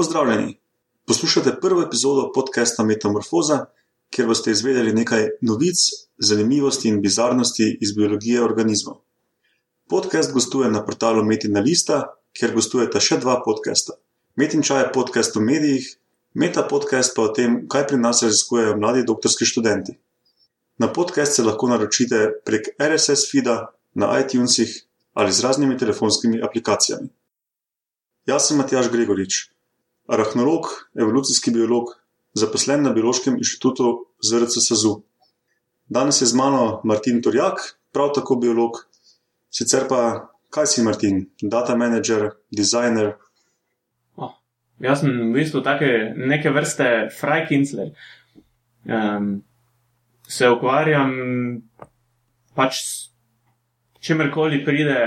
pozdravljeni. Poslušate prvo epizodo podcasta Metamorfoza, kjer boste izvedeli nekaj novic, zanimivosti in bizarnosti iz biologije organizmov. Podcast gostuje na portalu Metina Lista, kjer gostujeta še dva podcasta. Metin čaj je podcast o medijih, Meta podcast pa o tem, kaj pri nas raziskujejo mladi doktorski študenti. Na podcast se lahko naročite prek RSS feeda na iTunesih ali z raznimi telefonskimi aplikacijami. Jaz sem Matjaš Gregorič, arahnolog, evolucijski biolog, zaposlen na Biološkem inštitutu ZRC SAZU. Danes je z mano Martin Turjak, prav tako biolog. Sicer pa, kaj si Martin, data manager, designer, Jaz sem v bistvu take, neke vrste frajkincler. Um, se ukvarjam pač s čimerkoli pride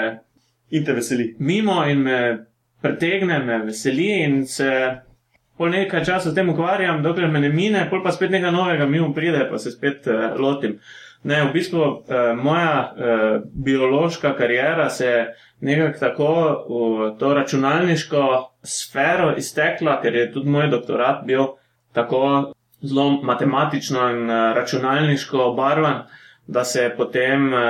in te veseli. mimo in me pretegne, me veseli in se pol nekaj časa s tem ukvarjam, dokler me ne mine, pol pa spet nekaj novega mimo pride, pa se spet uh, lotim. Ne, v bistvu uh, moja uh, biološka karijera se je nekako tako v to računalniško sfero iztekla, ker je tudi moj doktorat bil tako zelo matematično in uh, računalniško obarvan, da se je potem uh,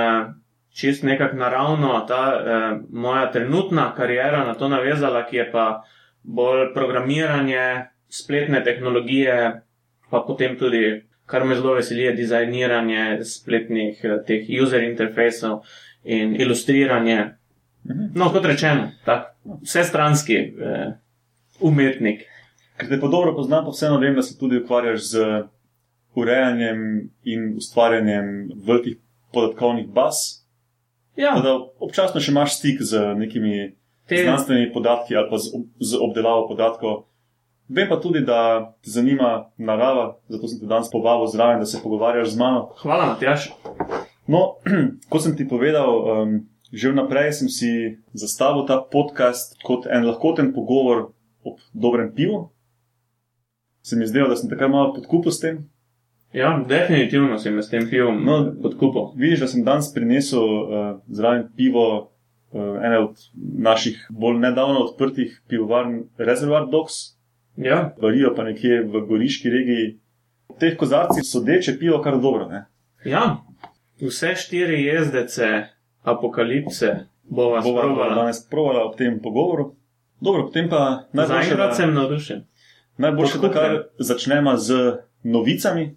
čist nekako naravno ta uh, moja trenutna karijera na to navezala, ki je pa bolj programiranje, spletne tehnologije, pa potem tudi kar me zelo veseli, je dizajniranje spletnih teh user interfejsov in ilustriranje. No, kot rečeno, tak, vse stranski eh, umetnik. Ker te pa dobro poznam, pa vseeno vem, da se tudi ukvarjaš z urejanjem in ustvarjanjem velikih podatkovnih baz. Ja, Da občasno še imaš stik z nekimi te, znanstvenimi podatki ali pa z, ob- z obdelavo podatkov. Vem pa tudi, da te zanima narava, zato sem te danes povabil zraven, da se pogovarjaš z mano. hvala, Matjaš. No, kot sem ti povedal, um, že vnaprej sem si zastavil ta podcast kot en lahkoten pogovor ob dobrem pivu. Se mi je zdelo, da sem takrat malo podkupil s tem. Ja, definitivno si me s tem pivom No, podkupil. Vidiš, da sem danes prinesel uh, zraven pivo uh, ene od naših bolj nedavno odprtih pivovarn Reservoir Dogs, Ja, varijo pa nekje v Goriški regiji. V teh kozarcih sodeče pivo kar dobro. Ne? ja, vse štiri jezdece apokalipse bova Bova sprobala. danes provala ob tem pogovoru. Dobro, potem pa najboljše, Zaenkrat sem navdušen. najboljše, da kar začnemo z novicami.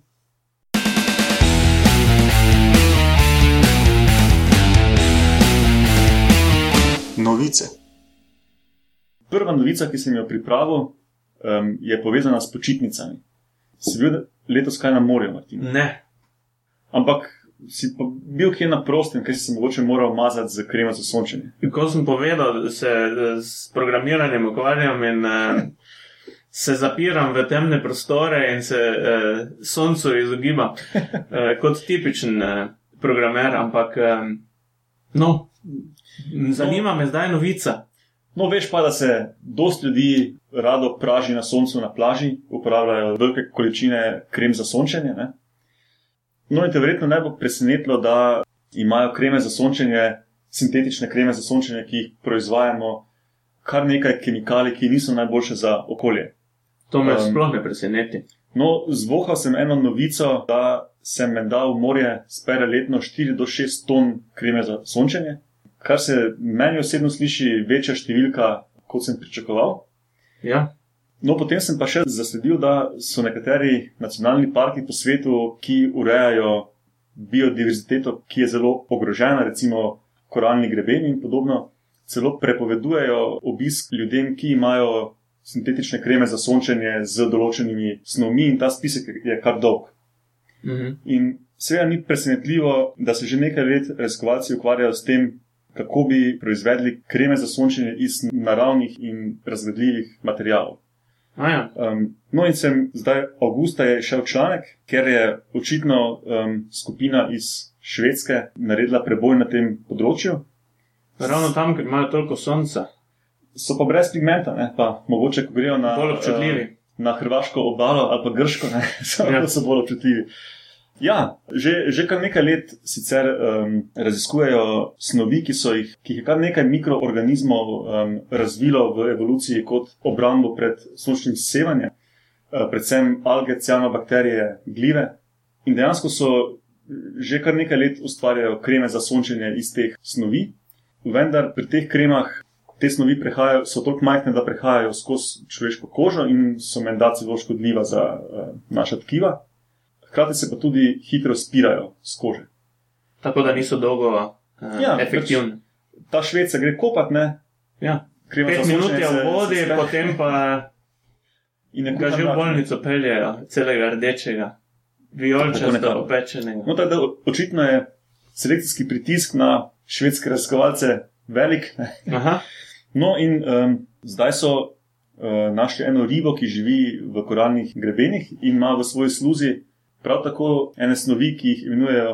Novice. Prva novica, ki sem jo pripravil, um, je povezana s počitnicami. Si bil letos kaj na morju, Martin? Ne, Ampak si pa bil kje na prostem, ker si se mogoče moral mazati z kremo za sončenje. Kot sem povedal, da se s programiranjem ukvarjam in uh, se zapiram v temne prostore in se uh, soncu izogibam, uh, kot tipičen uh, programer, ampak um, no, zanima me zdaj novica. No, veš pa, da se dost ljudi rado praži na soncu na plaži, uporabljajo velike količine krem za sončenje. Ne? No, in te verjetno ne bo presenetilo, da imajo kreme za sončenje, sintetične kreme za sončenje, ki jih proizvajamo, kar nekaj kemikalij, ki niso najboljše za okolje. To me um, sploh ne preseneti. No, zvohal sem eno novico, da se menda v morje spere letno 4 do 6 ton kreme za sončenje, kar se meni osebno sliši večja številka, kot sem pričakoval. Ja, No, potem sem pa še zasledil, da so nekateri nacionalni parki po svetu, ki urejajo biodiverziteto, ki je zelo ogrožena, recimo koralni grebeni in podobno, celo prepovedujejo obisk ljudem, ki imajo sintetične kreme za sončenje z določenimi snovmi, in ta spisek je kar dolg. mhm. In seveda ni presenetljivo, da se že nekaj let raziskovalci ukvarjajo s tem, kako bi proizvedli kreme za sončenje iz naravnih in razgradljivih materijalov. Ja, Um, no, in sem zdaj, avgusta je šel članek, ker je očitno um, skupina iz Švedske naredila preboj na tem področju. ravno tam, ker imajo toliko sonca, So pa brez pigmenta, ne? pa mogoče, ko grejo na, uh, na hrvaško obalo ali pa grško, ne? so, Ja. ja. so bolj občutljivi. Ja, že, že kar nekaj let sicer um, raziskujejo snovi, ki, jih, ki jih je kar nekaj mikroorganizmov um, razvilo v evoluciji kot obrambo pred sončnim sevanjem, uh, predvsem alge, cianobakterije, glive. In dejansko so že kar nekaj let ustvarjajo kreme za sončenje iz teh snovi, vendar pri teh kremah te snovi so tako majhne, da prehajajo skozi človeško kožo in so menda celo škodljiva za uh, naša tkiva hkrati se pa tudi hitro spirajo z kože. Tako da niso dolgo uh, ja, efektivni. Pač ta švedca gre kopat, ne? Ja, pet minut je v vodi, se, potem pa. Ga že v bolnico peljejo, celega rdečega, vijoličnega, opečenega. No, tako da očitno je selekcijski pritisk na švedske raziskovalce velik. no, in um, zdaj so uh, našli eno ribo, ki živi v koralnih grebenih in ima v svoji sluzi Prav tako ene snovi, ki jih imenujejo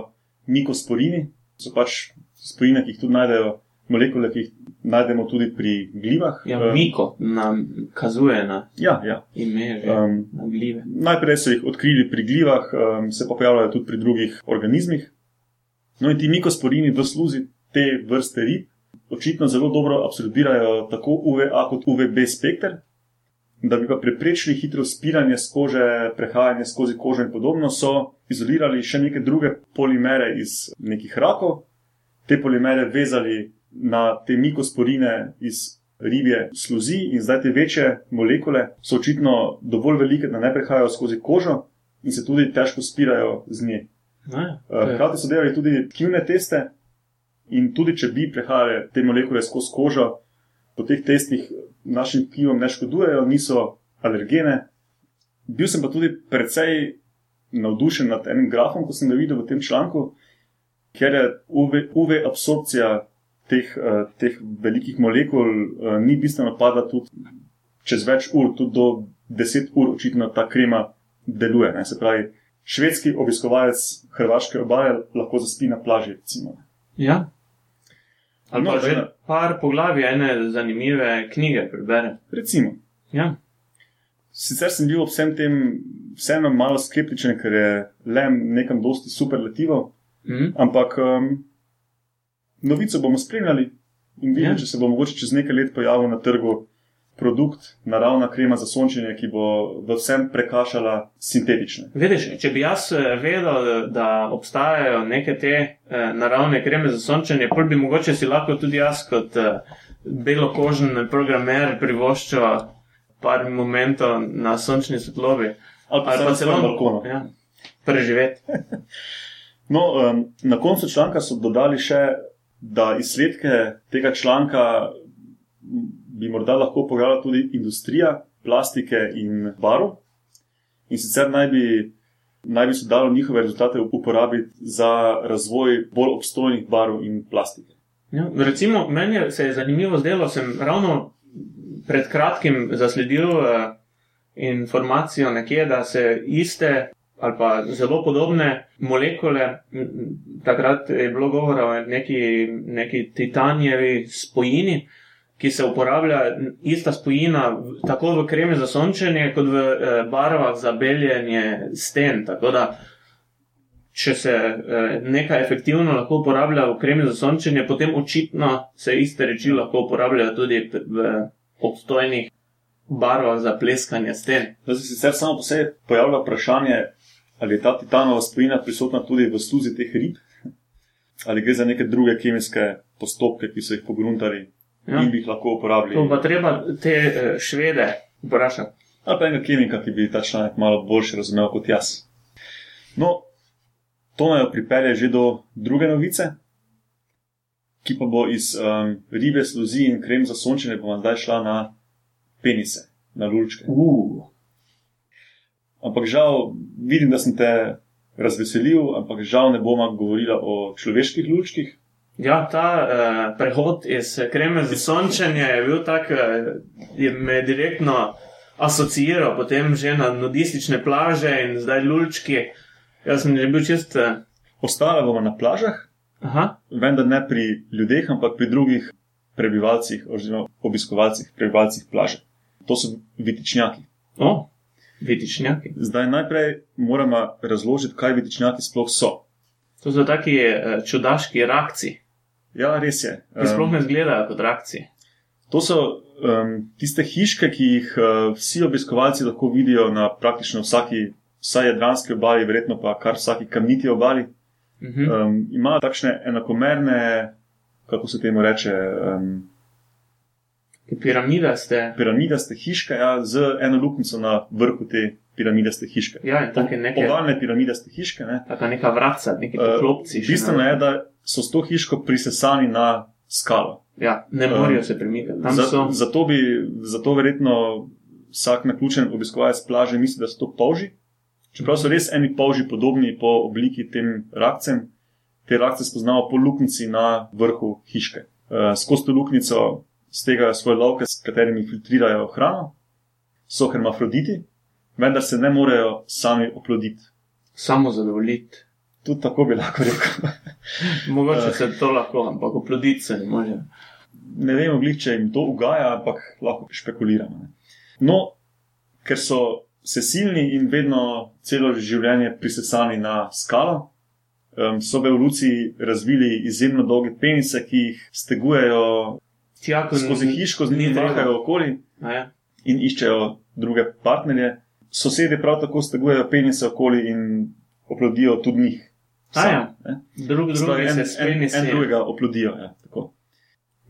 mikosporini, so pač spojine, ki jih tudi najdejo, molekule, ki jih najdemo tudi pri glivah. Ja, um, miko nam kazuje na ja, ja. ime, um, na glive. Najprej so jih odkrili pri glivah, um, se pa pojavljajo tudi pri drugih organizmih. No in ti mikosporini v sluzi te vrste rib očitno zelo dobro absorbirajo tako UVA kot UVB spektr, da bi pa preprečili hitro spiranje skože, prehajanje skozi kožo in podobno, so izolirali še neke druge polimere iz nekih rakov, te polimere vezali na te mikosporine iz ribje sluzi in zdaj te večje molekule so očitno dovolj velike, da ne prehajajo skozi kožo in se tudi težko spirajo z nje. Eh, hkrati so delali tudi tkivne teste in tudi če bi prehajale te molekule skozi kožo, po teh testih našim tkivom ne škodujejo, niso alergene. Bil sem pa tudi precej navdušen nad enim grafom, ko sem ga videl v tem članku, ker je UV, UV absorpcija teh, uh, teh velikih molekul uh, ni bistveno pada tudi čez več ur, tudi do 10 ur, očitno ta krema deluje. Ne? Se pravi, švedski obiskovalec Hrvaške obale lahko zaspi na plaži. Recimo. Ja. Ali no, pa že par poglavij ene zanimive knjige preberem. Recimo. Ja. Sicer sem bil ob vsem tem vseeno malo skeptičen, ker je le nekam dosti superlativo, mm -hmm. ampak um, novico bomo spremljali in videli, ja. če se bo mogoče čez nekaj let pojavil na trgu produkt, naravna krema za sončenje, ki bo v vsem prekašala sintetične. Vidiš, če bi jaz eh, vedel, da obstajajo neke te eh, naravne kreme za sončenje, prvi bi mogoče si lahko tudi jaz kot eh, belokožen programer privoščil par momentov na sončni svetlobi. Ali pa, pa celo na balkonu. Ja, preživeti. no, um, na koncu članka so dodali še, da izsledke tega članka bi morda lahko pogledala tudi industrija plastike in barv. In sicer naj bi, naj bi se dalo njihove rezultate uporabiti za razvoj bolj obstojnih barv in plastike. Ja, recimo, meni se je zanimivo zdelo, sem ravno pred kratkim zasledil uh, informacijo nekje, da se iste ali pa zelo podobne molekule, takrat je bilo govora o neki, neki titanijevi spojini, ki se uporablja ista spojina tako v kremi za sončenje, kot v eh, barvah za beljenje sten. Tako da, če se eh, nekaj efektivno lahko uporablja v kremi za sončenje, potem očitno se iste reči lahko uporabljajo tudi v obstojnih barvah za pleskanje sten. Da se sicer samo po sebi pojavlja vprašanje, ali je ta titanova spojina prisotna tudi v sluzi teh rib, ali gre za neke druge kemijske postopke, ki so jih pogruntali ja. in bi jih lahko uporabili. To pa treba te uh, švede vprašati. Ali pa enega kemika, ki bi ta članek malo boljše razumel kot jaz. No, to naj pripelje že do druge novice, ki pa bo iz um, ribe, sluzi in krem za sončenje, pa zdaj šla na penise, na lulčke. Uh. Ampak žal, vidim, da sem te razveselil, ampak žal ne bomo govorili o človeških lulčkih, Ja, ta uh, prehod iz kreme za sončenje je bil tak, da uh, je me direktno asociiral potem že na nudistične plaže in zdaj lulčki. Jaz sem že bil čist. Uh... Ostale bomo na plažah, Aha. vendar ne pri ljudeh, ampak pri drugih prebivalcih oziroma obiskovalcih, prebivalcih plaže. To so vitičnjaki. Oh. Vitičnjaki. Zdaj najprej moramo razložiti, kaj vitičnjaki sploh so. To so taki eh, čudaški rakci, Ja, res je. ki sploh Um, ne izgledajo kot rakci. to so um, tiste hiške, ki jih uh, vsi obiskovalci lahko vidijo na praktično vsaki, vsaj jadranski obali, verjetno pa kar vsaki kamniti obali. Mhm. Um, imajo takšne enakomerne, kako se temu reče, um, Piramidaste. piramidaste hiške, ja, z eno luknjico na vrhu te piramidaste hiške. Ja, take neke, Ovalne piramidaste hiške. Ne? taka neka vratca, neki Uh, poklopci. še Bistveno na- je, da so s to hiško prisesani na skalo. Ja, ne morejo se premikati. Za, so. zato, bi, zato verjetno vsak naključen obiskovalec plaže misli, da so to polži. Čeprav so res eni polži podobni po obliki tem rakcem, te rakce spoznamo po luknjici na vrhu hiške. Uh, skozi to luknjico stegajo svoje lovke, s katerimi filtrirajo hrano, so hermafroditi, vendar se ne morejo sami oploditi. Samo zadovoljiti. Tudi tako bi lahko rekel. Mogoče Eh. se to lahko, ampak oploditi se ne može. ne vemo, glih, če jim to ugaja, ampak lahko špekuliramo. Ne. No, ker so sesilni in vedno celo življenje prisesani na skalo, um, so v evoluciji razvili izjemno dolge penise, ki jih stegujejo Tja, ko skozi hiško, z njimi treba. mahajo okoli Ja. in iščejo druge partnerje. Sosedje prav tako stegujejo penise okoli in oplodijo tudi njih. A sami, ja. ne. Drug drugi en, en, en drugega oplodijo. Ja, tako.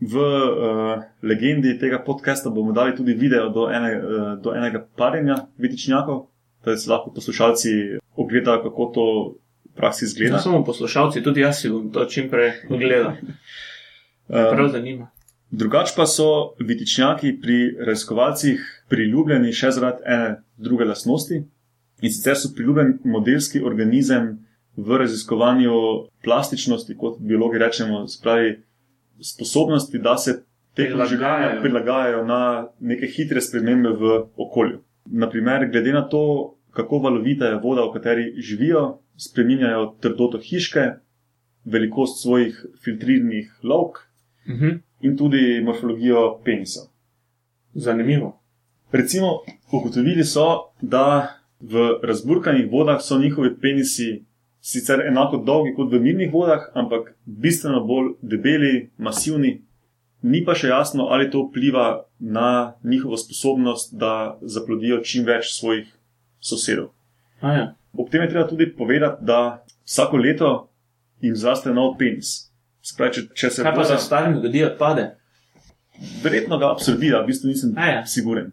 v uh, legendi tega podcasta bomo dali tudi video do, ene, uh, do enega parjenja vitičnjakov, da si lahko poslušalci ogledajo, kako to v praksi Ne izgleda. samo poslušalci, tudi jaz si bom to čim prej ogledal. Prav Um, zanima. Drugač pa so vitičnjaki pri raziskovalcih priljubljeni še zaradi ene druge lastnosti. In sicer so priljubljen modelski organizem v raziskovanju plastičnosti, kot biologi rečemo, spravi sposobnosti, da se tekom Prilagajajo. prilagajajo na neke hitre spremembe v okolju. Naprimer, glede na to, kako valovita je voda, v kateri živijo, spreminjajo trdoto hiške, velikost svojih filtriranih lovk Mhm. In tudi morfologijo penisov. Zanimivo. Recimo, ugotovili so, da v razburkanih vodah so njihovi penisi sicer enako dolgi kot v mirnih vodah, ampak bistveno bolj debeli, masivni. Ni pa še jasno, ali to vpliva na njihovo sposobnost, da zaplodijo čim več svojih sosedov. A ja. Ob tem je treba tudi povedati, da vsako leto jim zraste nov penis. Spravi, če, če se Kaj pa s starim zgodi, odpade? Verjetno ga absorbira, v bistvu nisem A ja. siguren.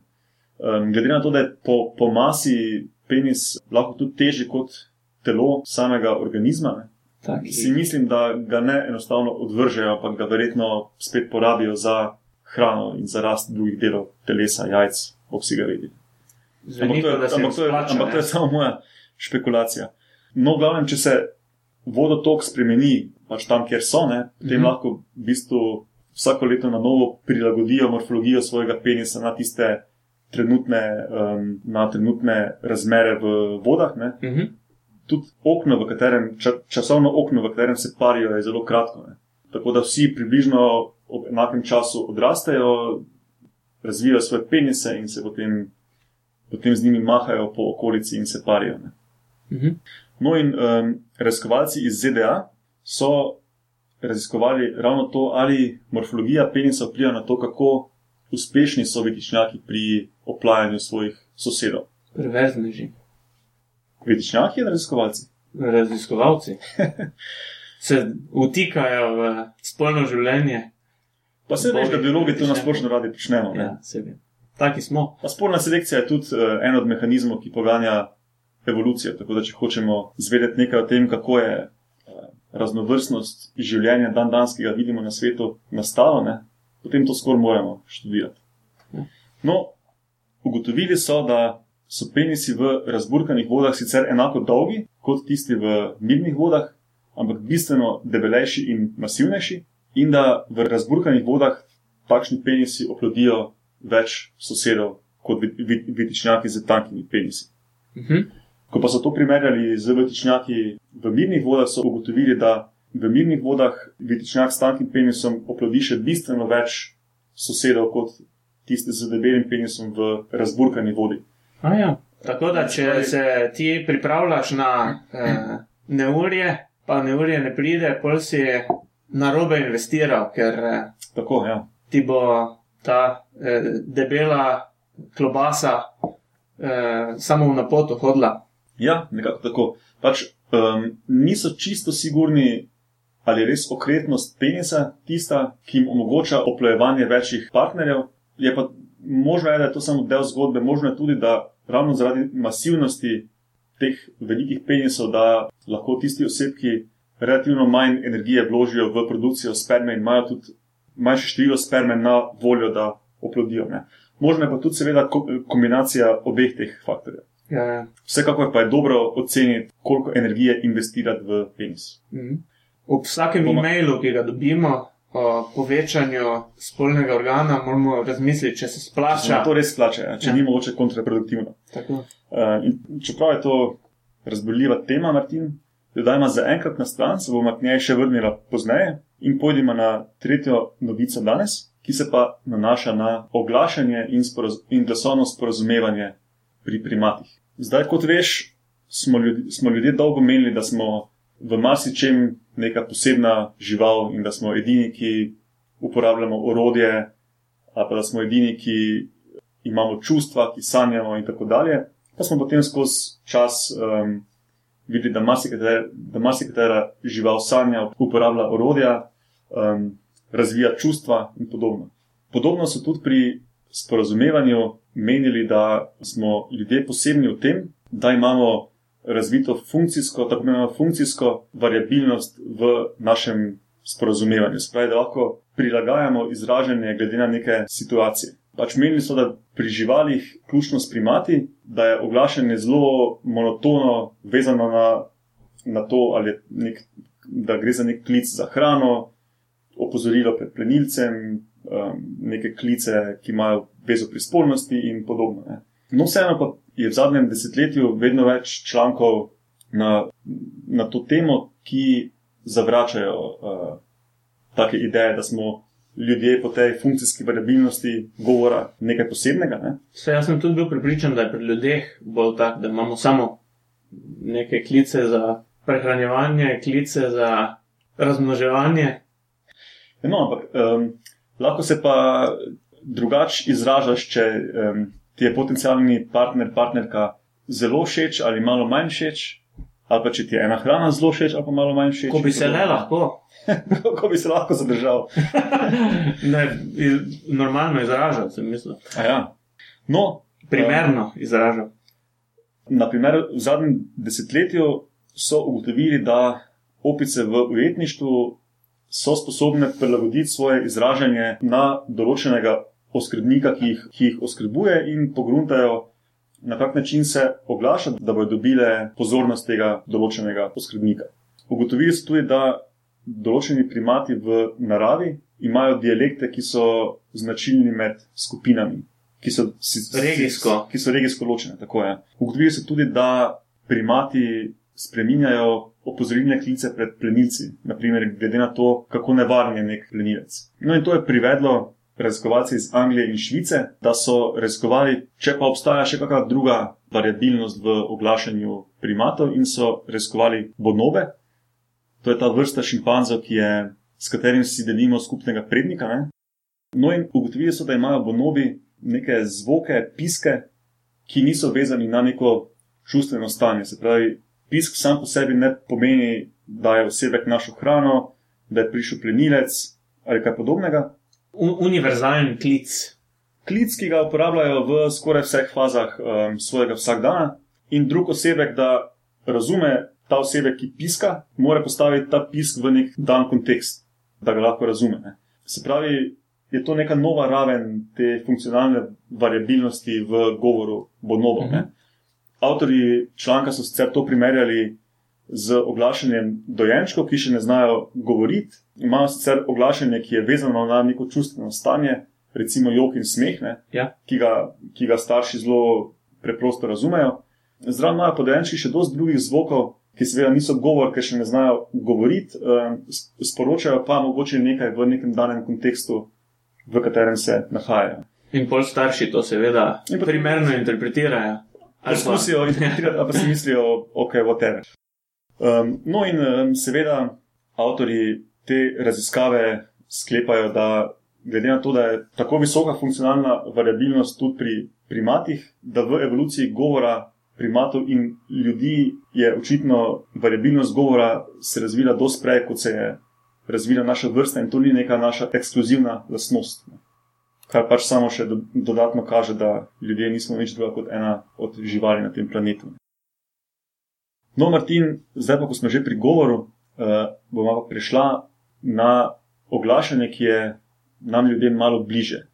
Um, glede na to, da je po, po masi penis lahko tudi težji kot telo samega organizma, ne, Taki. si mislim, da ga ne enostavno odvržejo, ampak ga verjetno spet porabijo za hrano in za rast drugih delov telesa, jajc, obsega vedi. Zveni, Ampak to je, ampak to je, splača, ampak to je samo moja špekulacija. No, glavnem, če se vodotok spremeni, pač tam, kjer so, ne, potem mm. lahko v bistvu vsako leto na novo prilagodijo morfologijo svojega penisa na tiste trenutne, um, na trenutne razmere v vodah. Ne. Mhm. Tudi okno, v katerem, ča, časovno okno, v katerem se parijo, je zelo kratko. Ne. Tako da vsi približno ob enakem času odrastejo, razvijajo svoje penise in se potem, potem z njimi mahajo po okolici in se parijo. Ne. Mhm. No, in um, raziskovalci iz ZDA so raziskovali ravno to, ali morfologija penisa vpliva na to, kako uspešni so vitičnjaki pri oplajanju svojih sosedov. Perverzneži, Vitičnjaki in raziskovalci. raziskovalci se vtikajo v spolno življenje. Pa se veš, da biologi to nasplošno radi počnemo. ne. Ja, sebi. Taki smo. Pa spolna selekcija je tudi uh, en od mehanizmov, ki poganja evolucijo. Tako da, če hočemo zvedeti nekaj o tem, kako je raznovrstnost življenja dan danes, ki ga vidimo na svetu, nastalo, ne, potem to skoraj moramo študirati. No, ugotovili so, da so penisi v razburkanih vodah sicer enako dolgi kot tisti v mirnih vodah, ampak bistveno debelejši in masivnejši, in da v razburkanih vodah takšni penisi oplodijo več sosedov kot vi- vi- vitičnjaki z tankimi penisi. Mhm. Ko pa so to primerjali z vitičnjaki v mirnih vodah, so ugotovili, da v mirnih vodah vitičnjak s tankim penisom oplodi še bistveno več sosedov kot tisti z debelim penisom v razburkani vodi. A ja, Tako da, če se ti pripravljaš na eh, neurje, pa neurje ne pride, pol si na robe investiral, ker eh, Tako, ja. ti bo ta eh, debela klobasa eh, samo v napoto hodila. Ja, nekako tako. Pač, um, niso čisto sigurni, ali je res okretnost penisa tista, ki jim omogoča oplojevanje večjih partnerjev. Je pa možno, je, da je to samo del zgodbe, možno je tudi, da ravno zaradi masivnosti teh velikih penisov, da lahko tisti osebki relativno manj energije vložijo v produkcijo sperme in imajo tudi manjše število sperme na voljo, da oplodijo. Ne. Možno je pa tudi, seveda, ko- kombinacija obeh teh faktorjev. Ja, ja. Vsekakor pa je dobro oceniti, koliko energije investirati v penis. Mhm. Ob vsakem Bomo- e-mailu, ki ga dobimo o povečanju spolnega organa, moramo razmisliti, če se Če splača. to res plače, ja, če Ja. ni mogoče kontraproduktivno. Tako. Uh, čeprav je to razboljiva tema, Martin, dodajmo za enkrat na stran, se bomo k njej še vrnila pozneje in pojdimo na tretjo novico danes, ki se pa nanaša na oglašanje in, sporaz in glasovno sporazumevanje pri primatih. Zdaj, kot veš, smo ljudje, smo ljudje dolgo menili, da smo v marsičem neka posebna žival in da smo edini, ki uporabljamo orodje, ali pa da smo edini, ki imamo čustva, ki sanjamo in tako dalje. Pa smo potem skozi čas um, videli, da marsikatera, da marsikatera žival sanja, uporablja orodja, um, razvija čustva in podobno. Podobno so tudi pri sporazumevanju menili, da smo ljudje posebni v tem, da imamo razvito funkcijsko, tako imenovano funkcijsko variabilnost v našem sporazumevanju. Spravi, da lahko prilagajamo izražanje glede na neke situacije. Pač menili so, da pri živalih, ključno s primati, da je oglašanje zelo monotono, vezano na, na to, ali nek, da gre za nek klic za hrano, opozorilo pred plenilcem, um, neke klice, ki imajo vezo pri spolnosti in podobno. Ne. No, vseeno pa je v zadnjem desetletju vedno več člankov na, na to temo, ki zavračajo uh, take ideje, da smo ljudje po tej funkcijski variabilnosti govora nekaj posebnega. Ne. Vse jaz sem tudi bil pripričan, da je pri ljudeh bolj tak, da imamo samo neke klice za prehranjevanje, klice za razmnoževanje. No, ampak um, lahko se pa drugače izražaš, če um, ti je potencijalni partner, partnerka zelo všeč ali malo manj všeč, ali pa če ti je ena hrana zelo všeč ali pa malo manj všeč. Ko bi se le lahko, Ko bi se lahko zadržal. ne, normalno izražal, sem mislil. A Ja. No, Primerno izražal. naprimer, v zadnjem desetletju so ugotovili, da opice v ujetništvu so sposobne prilagoditi svoje izražanje na določenega oskrbnika, ki jih, ki jih oskrbuje, in pogruntajo, na kak način se oglaša, da bodo dobile pozornost tega določenega oskrbnika. Ugotovili so tudi, da določeni primati v naravi imajo dialekte, ki so značilni med skupinami. Ki so, si, Regijsko. ki so regijsko ločene. Ugotovili so tudi, da primati spreminjajo opozorilne klice pred plenilci, naprimer, glede na to, kako nevaren je nek plenilec. No, in to je privedlo raziskovalce iz Anglije in Švice, da so raziskovali, če pa obstaja še kakšna druga variabilnost v oglašanju primatov, in so raziskovali bonobe. To je ta vrsta šimpanzov, je, s katerim si delimo skupnega prednika. Ne? No, in ugotovili so, da imajo bonobi neke zvoke, piske, ki niso vezani na neko čustveno stanje. Se pravi, pisk sam po sebi ne pomeni, da je osebek našel hrano, da je prišel plenilec ali kaj podobnega. Univerzalen klic. Klic, ki ga uporabljajo v skoraj vseh fazah um, svojega vsakdana, in drug osebek, da razume ta osebek, ki piska, mora postaviti ta pisk v nek dan kontekst, da ga lahko razume. Ne. Se pravi, je to neka nova raven te funkcionalne variabilnosti v govoru bonobov. Mhm. Avtori članka so sicer to primerjali z oglašanjem dojenčkov, ki še ne znajo govoriti. Imajo sicer oglašanje, ki je vezano na neko čustveno stanje, recimo jok in smeh, ne, Ja. ki, ga, ki ga starši zelo preprosto razumejo. Zraven imajo pa dojenčki še dosti drugih zvokov, ki seveda niso govor, ker še ne znajo govoriti, eh, s- sporočajo pa mogoče nekaj v nekem danem kontekstu, v katerem se nahajajo. In pol starši to seveda In primerno interpretirajo. Ali poskusijo interpretirati, ali pa si mislijo, ok, whatever. Um, no, in um, seveda avtori te raziskave sklepajo, da glede na to, da je tako visoka funkcionalna variabilnost tudi pri primatih, da v evoluciji govora primatov in ljudi je očitno variabilnost govora se razvila dosti prej, kot se je razvila naša vrsta in to ni neka naša ekskluzivna lastnost. ne. Kar pač samo še do, dodatno kaže, da ljudje nismo nič druga kot ena od živali na tem planetu. No, Martin, zdaj pa, ko smo že pri govoru, uh, bomo pa prišla na oglašanje, ki je nam ljudem malo bliže.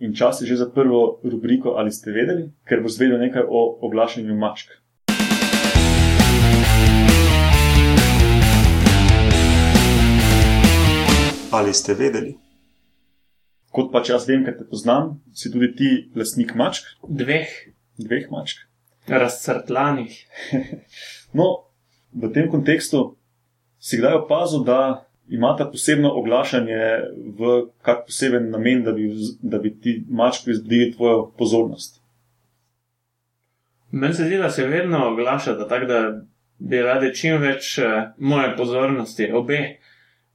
In čas je že za prvo rubriko, ali ste vedeli, ker bo zvedel nekaj o oglašanju mačk. Ali ste vedeli? Kot pač jaz vem, ker te poznam, si tudi ti lastnik mačk, Dveh dveh mačk. razcrtlanih. No, v tem kontekstu si kdaj opazil, da imata posebno oglašanje v kak poseben namen, da bi, da bi ti mački vzbudili tvojo pozornost. Meni se zdi, da se vedno oglašata tako, da bi radi čim več eh, moje pozornosti, obe.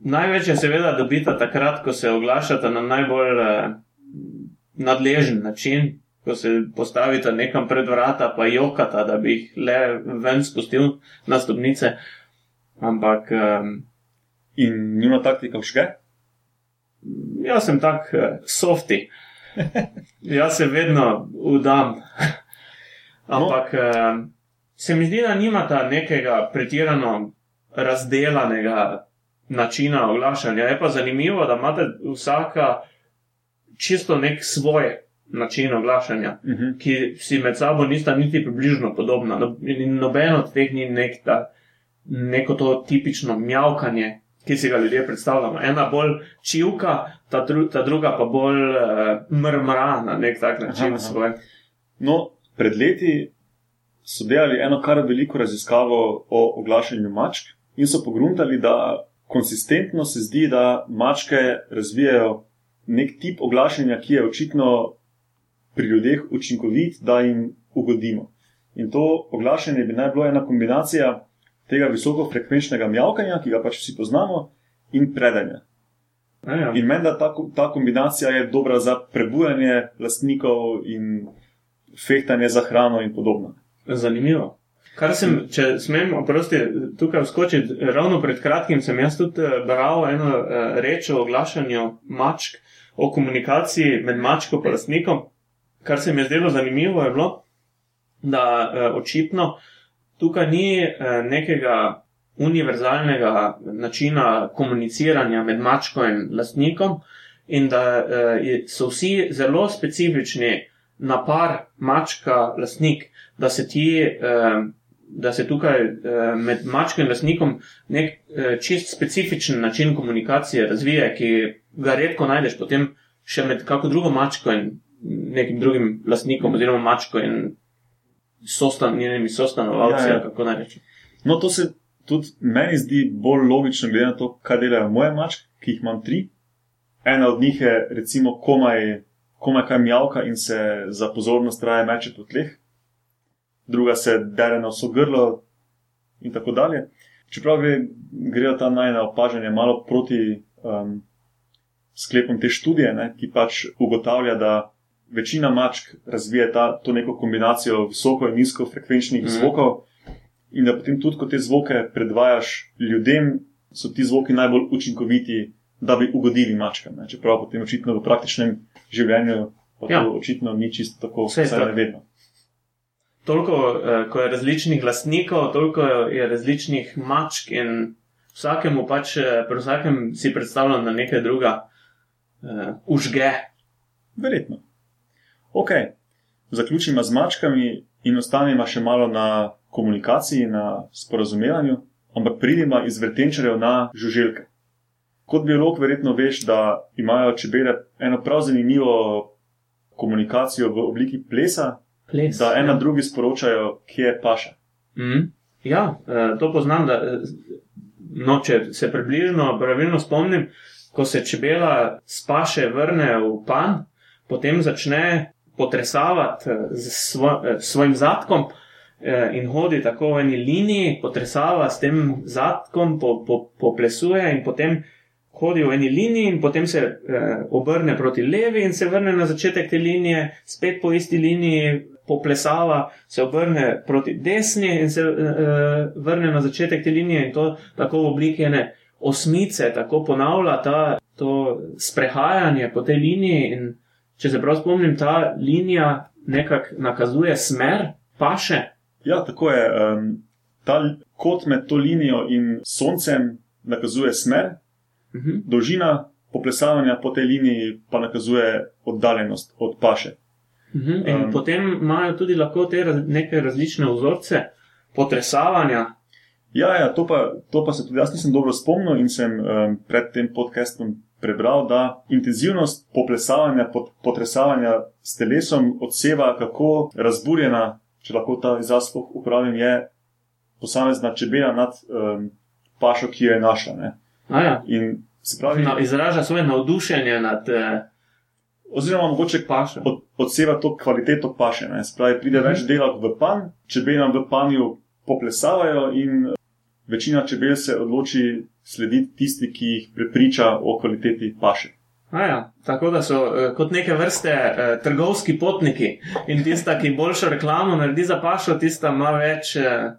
Največ je seveda dobita takrat, ko se oglašata na najbolj eh, nadležen način, ko se postavita nekam pred vrata, pa jokata, da bi jih le ven spustil na stopnice. Ampak eh, In njuna taktika všge? jaz sem tak eh, softi. Jaz se vedno udam. Ampak eh, se mi zdi, da nimata nekega pretirano razdelanega načina oglašanja. Je pa zanimivo, da imate vsaka čisto nek svoj način oglašanja, Uh -huh. ki si med sabo nista niti približno podobna. No- noben od teh ni nek ta, neko to tipično mjavkanje, ki si ga ljudje predstavljamo. Ena bolj čivka, ta, dru, ta druga pa bolj uh, mrmra na nek tak način Aha, aha. svoj. No, pred leti so delali eno kar veliko raziskavo o oglašanju mačk in so pogruntali, da konsistentno se zdi, da mačke razvijajo nek tip oglašanja, ki je očitno pri ljudeh učinkovit, da jim ugodimo. In to oglašanje bi naj bilo ena kombinacija tega visokofrekvenčnega mjavkanja, ki ga pač vsi poznamo, in predanja. Ja, ja. In meni, da ta, ta kombinacija je dobra za prebujanje lastnikov in fehtanje za hrano in podobno. Zanimivo. Kar sem, če smem, oprosti, tukaj vskočiti, ravno pred kratkim sem jaz tudi eh, bral eno eh, reč o oglašanju mačk, o komunikaciji med mačko in lastnikom. Kar se mi je zdelo zanimivo, je bilo, da eh, očitno tukaj ni nekega univerzalnega načina komuniciranja med mačko in lastnikom, in da so vsi zelo specifični na par mačka-lastnik, da se ti. Eh, da se tukaj eh, med mačko in lastnikom nek eh, čist specifičen način komunikacije razvije, ki ga redko najdeš potem še med kako drugo mačko in nekim drugim lastnikom, oziroma mačko in sostan, njenimi sostanovalci, Ja, ja. No, to se tudi meni zdi bolj logično, glede na to, kaj delajo moje mačke, ki jih imam tri. Ena od njih je, recimo, komaj, komaj kaj mjavka in se za pozornost raje meče po tleh, druga se dere na vso grlo in tako dalje. Čeprav gre, grejo ta najna opažanja malo proti um, sklepom te študije, ne, ki pač ugotavlja, da večina mačk razvije ta, to neko kombinacijo visoko in nizko frekvenčnih mm. zvokov, in da potem tudi, ko te zvoke predvajaš ljudem, so ti zvoki najbolj učinkoviti, da bi ugodili mačkam. Ne. Čeprav potem očitno v praktičnem življenju pa Ja. to očitno ni čisto tako, tako. ne vedno. Toliko, eh, ko je različnih lastnikov, toliko je različnih mačk in vsakemu pač, eh, pri vsakem si predstavljam, da nekaj druga uh, užge. Verjetno. Ok, zaključimo z mačkami in ostanemo še malo na komunikaciji, na sporazumevanju, ampak pridimo iz vrtenčarjev na žuželke. Kot biolog, verjetno veš, da imajo čebele eno prav zanimivo komunikacijo v obliki plesa, Ples. da ena ja. drugi sporočajo, kje je paša. Mm. Ja, eh, to poznam. Da, eh, no, če se približno pravilno spomnim, ko se čebela spaše vrne v pan, potem začne potresavati eh, z svo, eh, svojim zadkom eh, in hodi tako v eni liniji, potresava s tem zadkom, po, po, poplesuje in potem hodi v eni liniji in potem se eh, obrne proti levi in se vrne na začetek te linije, spet po isti liniji poplesava, se obrne proti desni in se eh, vrne na začetek te linije in to tako v obliki ene osmice, tako ponavlja ta, to sprehajanje po tej liniji in če se prav spomnim, ta linija nekako nakazuje smer, paše. Ja, tako je. Um, ta kot med to linijo in soncem nakazuje smer, Uh -huh. dolžina poplesavanja po tej liniji pa nakazuje oddaljenost od paše. Uh -huh. In Um. potem imajo tudi lahko te raz, neke različne vzorce potresavanja. Ja, ja to, pa, to pa se tudi jaz nisem dobro spomnil in sem um, pred tem podcastom prebral, da intenzivnost poplesavanja, pot, potresavanja s telesom odseva, kako razburjena, če lahko ta izraz sploh uporabim, je posamezna čebela nad um, pašo, ki jo je našla. Ja, In se pravi, na, izraža svoje navdušenje nad eh, oziroma mogoče pašo. od, odseva to kvaliteto paše. Ne. Se pravi, pride Mhm. več delov v pan, čebelam v panju poplesavajo in večina čebel se odloči slediti tisti, ki jih prepriča o kvaliteti paše. Ja, tako da so eh, kot neke vrste eh, trgovski potniki in tista, ki boljšo reklamo naredi za pašo, tista ima več eh,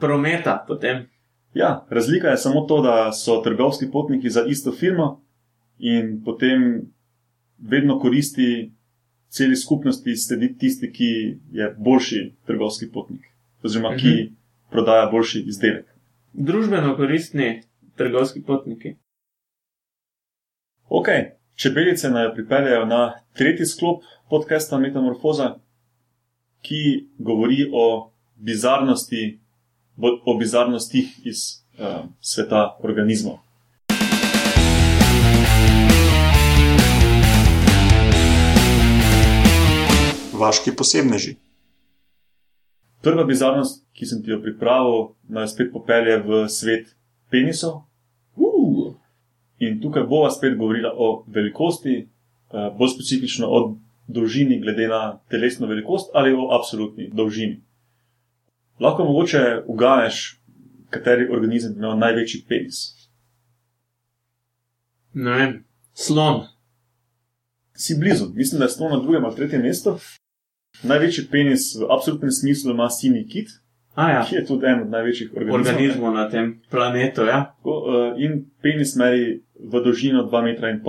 prometa potem. Ja, razlika je samo to, da so trgovski potniki za isto firmo in potem vedno koristi celi skupnosti slediti tisti, ki je boljši trgovski potnik oziroma ki Mhm. prodaja boljši izdelek. Družbeno koristni trgovski potniki. Ok, čebelice naj pripeljejo na tretji sklop podcasta Metamorfoza, ki govori o bizarnosti, o bizarnostih iz uh, sveta organizmov. Vaški posebneži. Prva bizarnost, ki sem ti jo pripravil, naj spet popelje v svet penisov. Uh, In tukaj bova spet govorila o velikosti, eh, bolj specifično o dolžini, glede na telesno velikost ali o absolutni dolžini. Lahko mogoče uganeš, kateri organizem ima največji penis. ne vem, slon. Si blizu, mislim, da je slon na drugem ali tretjem mestu. Največji penis v absolutnem smislu ima sinji kit, A ja, ki je tudi en od največjih organizmov. organizmov na tem planetu. Ja. Tako, eh, In penis meri v dolžino 2,5 m.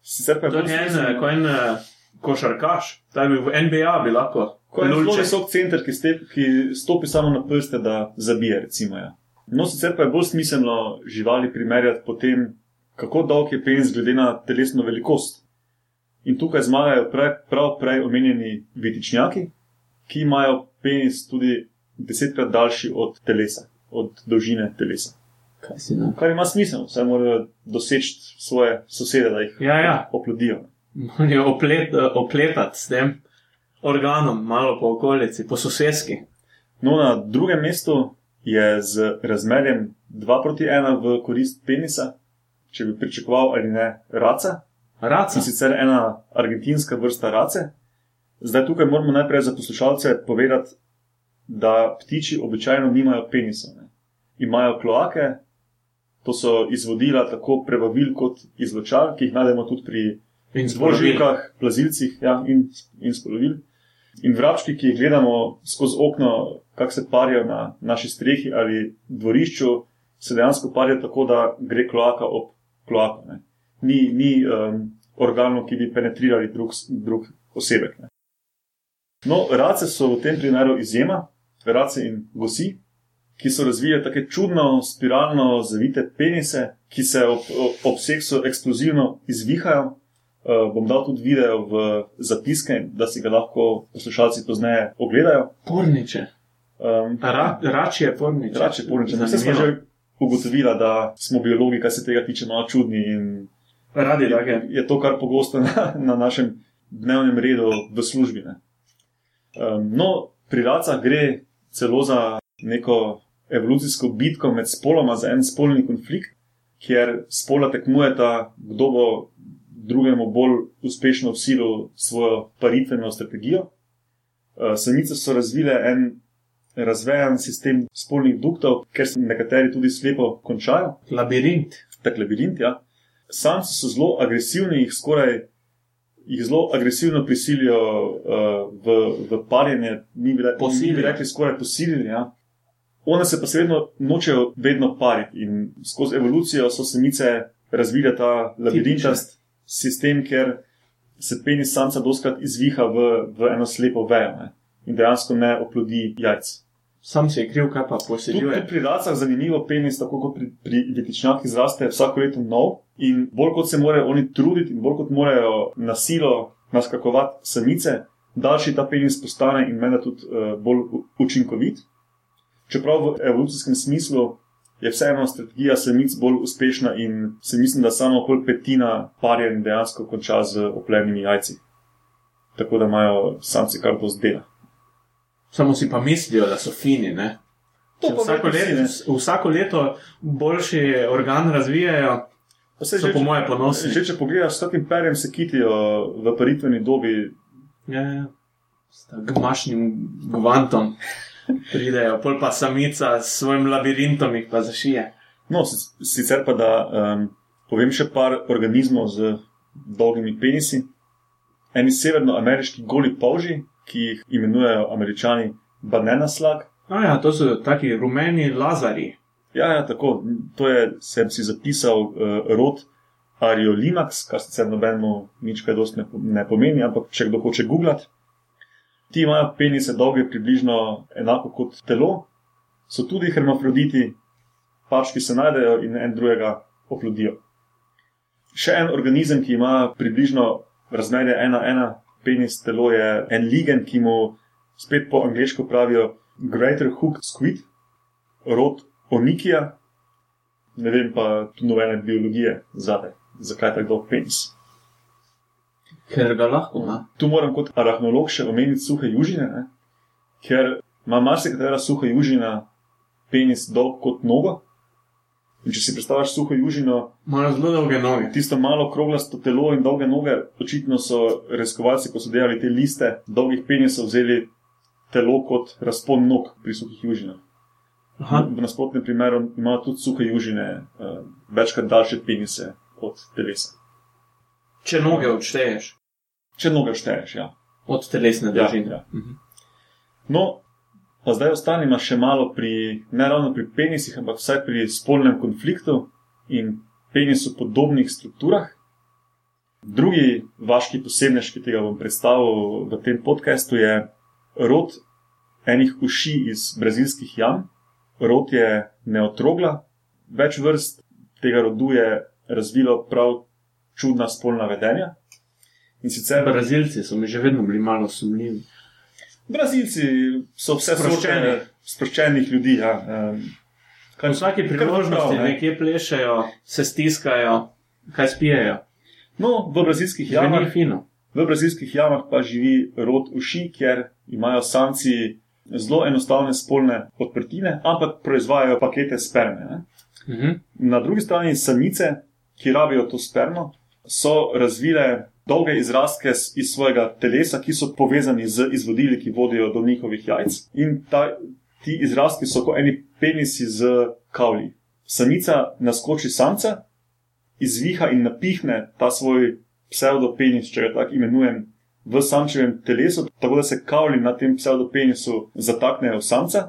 Sicer pa je To en, ko en eh, košarkaš, ta bi v NBA bi lahko. Ko je zelo visok center, ki, step, ki stopi samo na prste, da zabije. Recimo, ja. No, sicer pa je bolj smiselno živali primerjati po tem, kako dolg je penis glede na telesno velikost. In tukaj zmagajo prav, prav prej omenjeni vitičnjaki, ki imajo penis tudi desetkrat daljši od telesa, od dolžine telesa. Kaj si na? Kar ima smisel, saj morajo doseči svoje sosede, da jih Ja, ja. oplodijo. Morajo oplet, opletati s tem organom, malo po okolici, po sosedski. No, na drugem mestu je z razmerjem 2 proti 1 v korist penisa, če bi pričakoval ali ne, raca. Raca. In sicer ena argentinska vrsta race. Zdaj tukaj moramo najprej za poslušalce povedati, da ptiči običajno nimajo penisov. Ne. Imajo kloake, to so izvodila tako prebavil kot izločal, ki jih najdemo tudi pri zvožilkah, plazilcih ja, in, in spolovil. In vrabčki, ki jih gledamo skozi okno, kako se parijo na naši strehi ali dvorišču, se dejansko parijo tako, da gre kloaka ob kloako. Ne. Ni, ni um, organov, ki bi penetrirali drug, drug osebek. Ne. No, race so v tem primeru izjema, race in gosi, ki so razvile tako čudno, spiralno zavite penise, ki se ob, ob seksu eksplozivno izvihajo. Uh, bom dal tudi video v zapiske, da si ga lahko poslušalci pozneje ogledajo. Porniče. Um, Ra, rač je porniče. Rače porniče. Vse smo že ugotovili, da smo biologi, kar se tega tiče, malo čudni in Radi take. je, je to kar pogosto na, na našem dnevnem redu v službi. Ne. Um, no, pri racah gre celo za neko evolucijsko bitko med spoloma, za en spolni konflikt, kjer spola tekmujeta, kdo bo drugemu bolj uspešno vsilo svojo paritveno strategijo. Uh, samice so razvile en razvejan sistem spolnih duktov, ker se nekateri tudi slepo končajo. Labirint. Tak labirint, ja. Samci so zelo agresivni, jih skoraj. Jih zelo agresivno prisilijo uh, v, v parjenje, mi bi, re, mi bi rekli, skoraj posilili. Ja. One se pa se vedno nočejo vedno pariti in skozi evolucijo so samice razvile ta labirintast sistem, ker se penis samca doskrat izviha v, v eno slepo vejo ne, in dejansko ne oplodi jajc. Sam si je kriv, kaj pa. Tudi pri racah zanimivo penis, tako kot pri, pri vetičnjakih, zraste vsako leto nov in bolj kot se morajo oni truditi in bolj kot morajo na silo naskakovati samice, daljši ta penis postane in meni tudi uh, bolj učinkovit. Čeprav v evolucijskem smislu je vseeno strategija samic bolj uspešna in se mislim, da samo okoli petina parjen dejansko konča z oplenimi jajci. Tako da imajo samci kar dosti dela. Samo si pa mislijo, da so fini. Ne? Vsako, let, vsako leto boljši organ razvijajo, pa se že po moje ponosni. Že če pogledaš, s kakim perjem se kitijo v paritveni dobi. Ja, ja. s gmašnim gvantom pridejo, pol pa samica s svojim labirintom jih pa zašije. No, sicer pa da um, povem še par organizmov z dolgimi penisi. Eni severnoameriški goli polži, ki jih imenujejo američani banana slag. A ja, to so taki rumeni lazari. Ja, ja, tako. To je, sem si zapisal, uh, rod Ariolimax, kar sicer nobenemu nič kaj dosti ne, ne pomeni, ampak če kdo hoče googlati. Ti imajo penise dolge približno enako kot telo, so tudi hermafroditi, pač ki se najdejo in en drugega oplodijo. Še en organizem, ki ima približno razmerje ena ena penis telo, je en ligen, ki mu spet po angliško pravijo Greater Hook Squid, rod Onikija, ne vem pa tu nobene biologije zadaj, zakaj tako dolg penis. Ker ga lahko ima. Tu moram kot arahnolog še omeniti suhe južine, ne? ker ima marsikatera suha južina penis dolg kot nogo. In če si predstavljaš suho južino, ima zelo dolge noge. Tisto malo kroglasto telo in dolge noge, očitno so raziskovalci, ko so delali te liste dolgih penisov, vzeli telo kot razpon nog pri suhih južinah. Aha. V nasprotnem primeru imajo tudi suhe južine uh, večkrat daljše penise od telesa. Če noge odšteješ. Če noge odšteješ, ja. Od telesne dolžine. Ja, ja. mhm. No, pa zdaj ostanimo še malo pri, ne ravno pri penisih, ampak vsaj pri spolnem konfliktu in penisu podobnih strukturah. Drugi vaški posebnež, ki tega bom predstavil v tem podkastu, je rod enih uši iz brazilskih jam. Rod je neotrogla, več vrst tega rodu je razvilo prav čudna spolna vedenja. In sicer Brazilci so mi že vedno bili malo sumljivi. Brazilci so vse sproščeni, sproščenih ljudi. Ja. Kaj, vsake priložnosti prav, ne? nekje plešajo, se stiskajo, kaj spijajo. No, v brazilskih jamah, v brazilskih jamah pa živi rod uši, kjer imajo samci zelo enostavne spolne odprtine, ampak proizvajajo pakete sperme. Uh mhm. -huh. Na drugi strani samice, ki rabijo to spermo, so razvile dolge izrastke iz svojega telesa, ki so povezani z izvodili, ki vodijo do njihovih jajc. In ta, ti izrastki so kot eni penisi z kavli. Samica naskoči samca, izviha in napihne ta svoj pseudopenis, če ga tako imenujem, v samčevem telesu, tako da se kavli na tem pseudopenisu zataknejo v samca.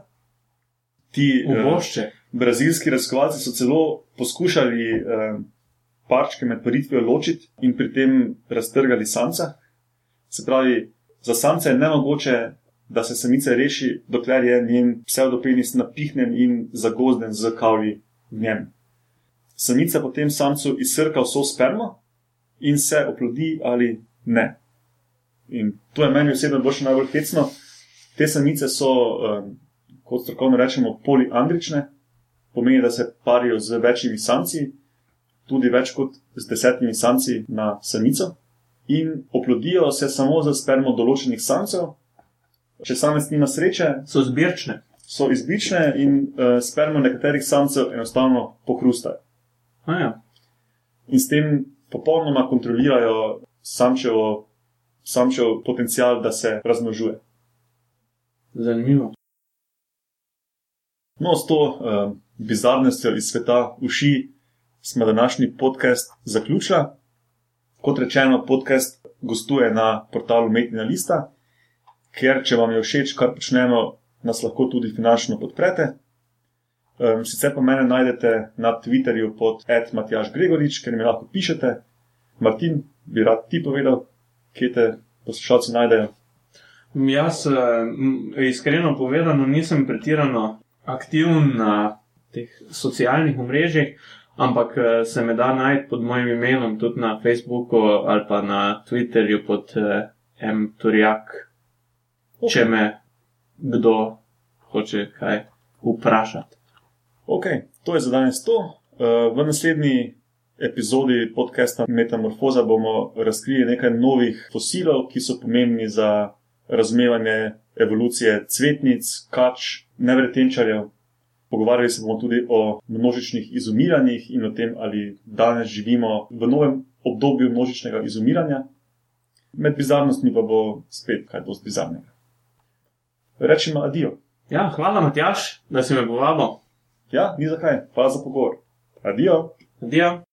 Ti uh, brazilski raziskovalci so celo poskušali uh, parčke med paritvijo ločiti in pri tem raztrgali samca. Se pravi, za samca je nemogoče, da se samica reši, dokler je njen pseudopenis napihnen in zagozden z kavli v njem. Samica potem samcu izsrka vso spermo in se oplodi ali ne. In to je meni osebno bolj najbolj hecno. Te samice so, um, kot strokovno rečemo, poliandrične, pomeni, da se parijo z večjimi samci, tudi več kot z desetimi samci na samico in oplodijo se samo za spermo določenih samcev. Če samec nima sreče, so zbirčne. So izbične in uh, spermo nekaterih samcev enostavno pokrustajo. Ja. In s tem popolnoma kontrolirajo samčevo, samčev potencial, da se razmnožuje. Zanimivo. No, s to uh, bizarnostjo iz sveta uši smo današnji podcast zaključili. Kot rečeno, podcast gostuje na portalu Metina Lista, ker če vam je všeč, kar počnemo, nas lahko tudi finančno podprete. Um, sicer pa mene najdete na Twitterju pod Matjaš Gregorič, ker mi lahko pišete. Martin, bi rad ti povedal, kje te poslušalci najdejo. Jaz, eh, iskreno povedano, nisem pretirano aktiven na teh socialnih omrežjih, ampak eh, se me da najti pod mojim imenom tudi na Facebooku ali pa na Twitterju pod eh, M. Turjak, okay. če me kdo hoče kaj vprašati. Ok, to je za danes to. Uh, v naslednji epizodi podcasta Metamorfoza bomo razkrili nekaj novih fosilov, ki so pomembni za razumevanje evolucije cvetnic, kač, nevretenčarjev. Pogovarjali se bomo tudi o množičnih izumiranjih in o tem, ali danes živimo v novem obdobju množičnega izumiranja. Med bizarnostmi pa bo spet kaj dosti bizarnega. Rečemo adijo. Ja, hvala, Matjaš, da si me povabil. Ja, ni zakaj, hvala za pogovor. Adijo. Adijo.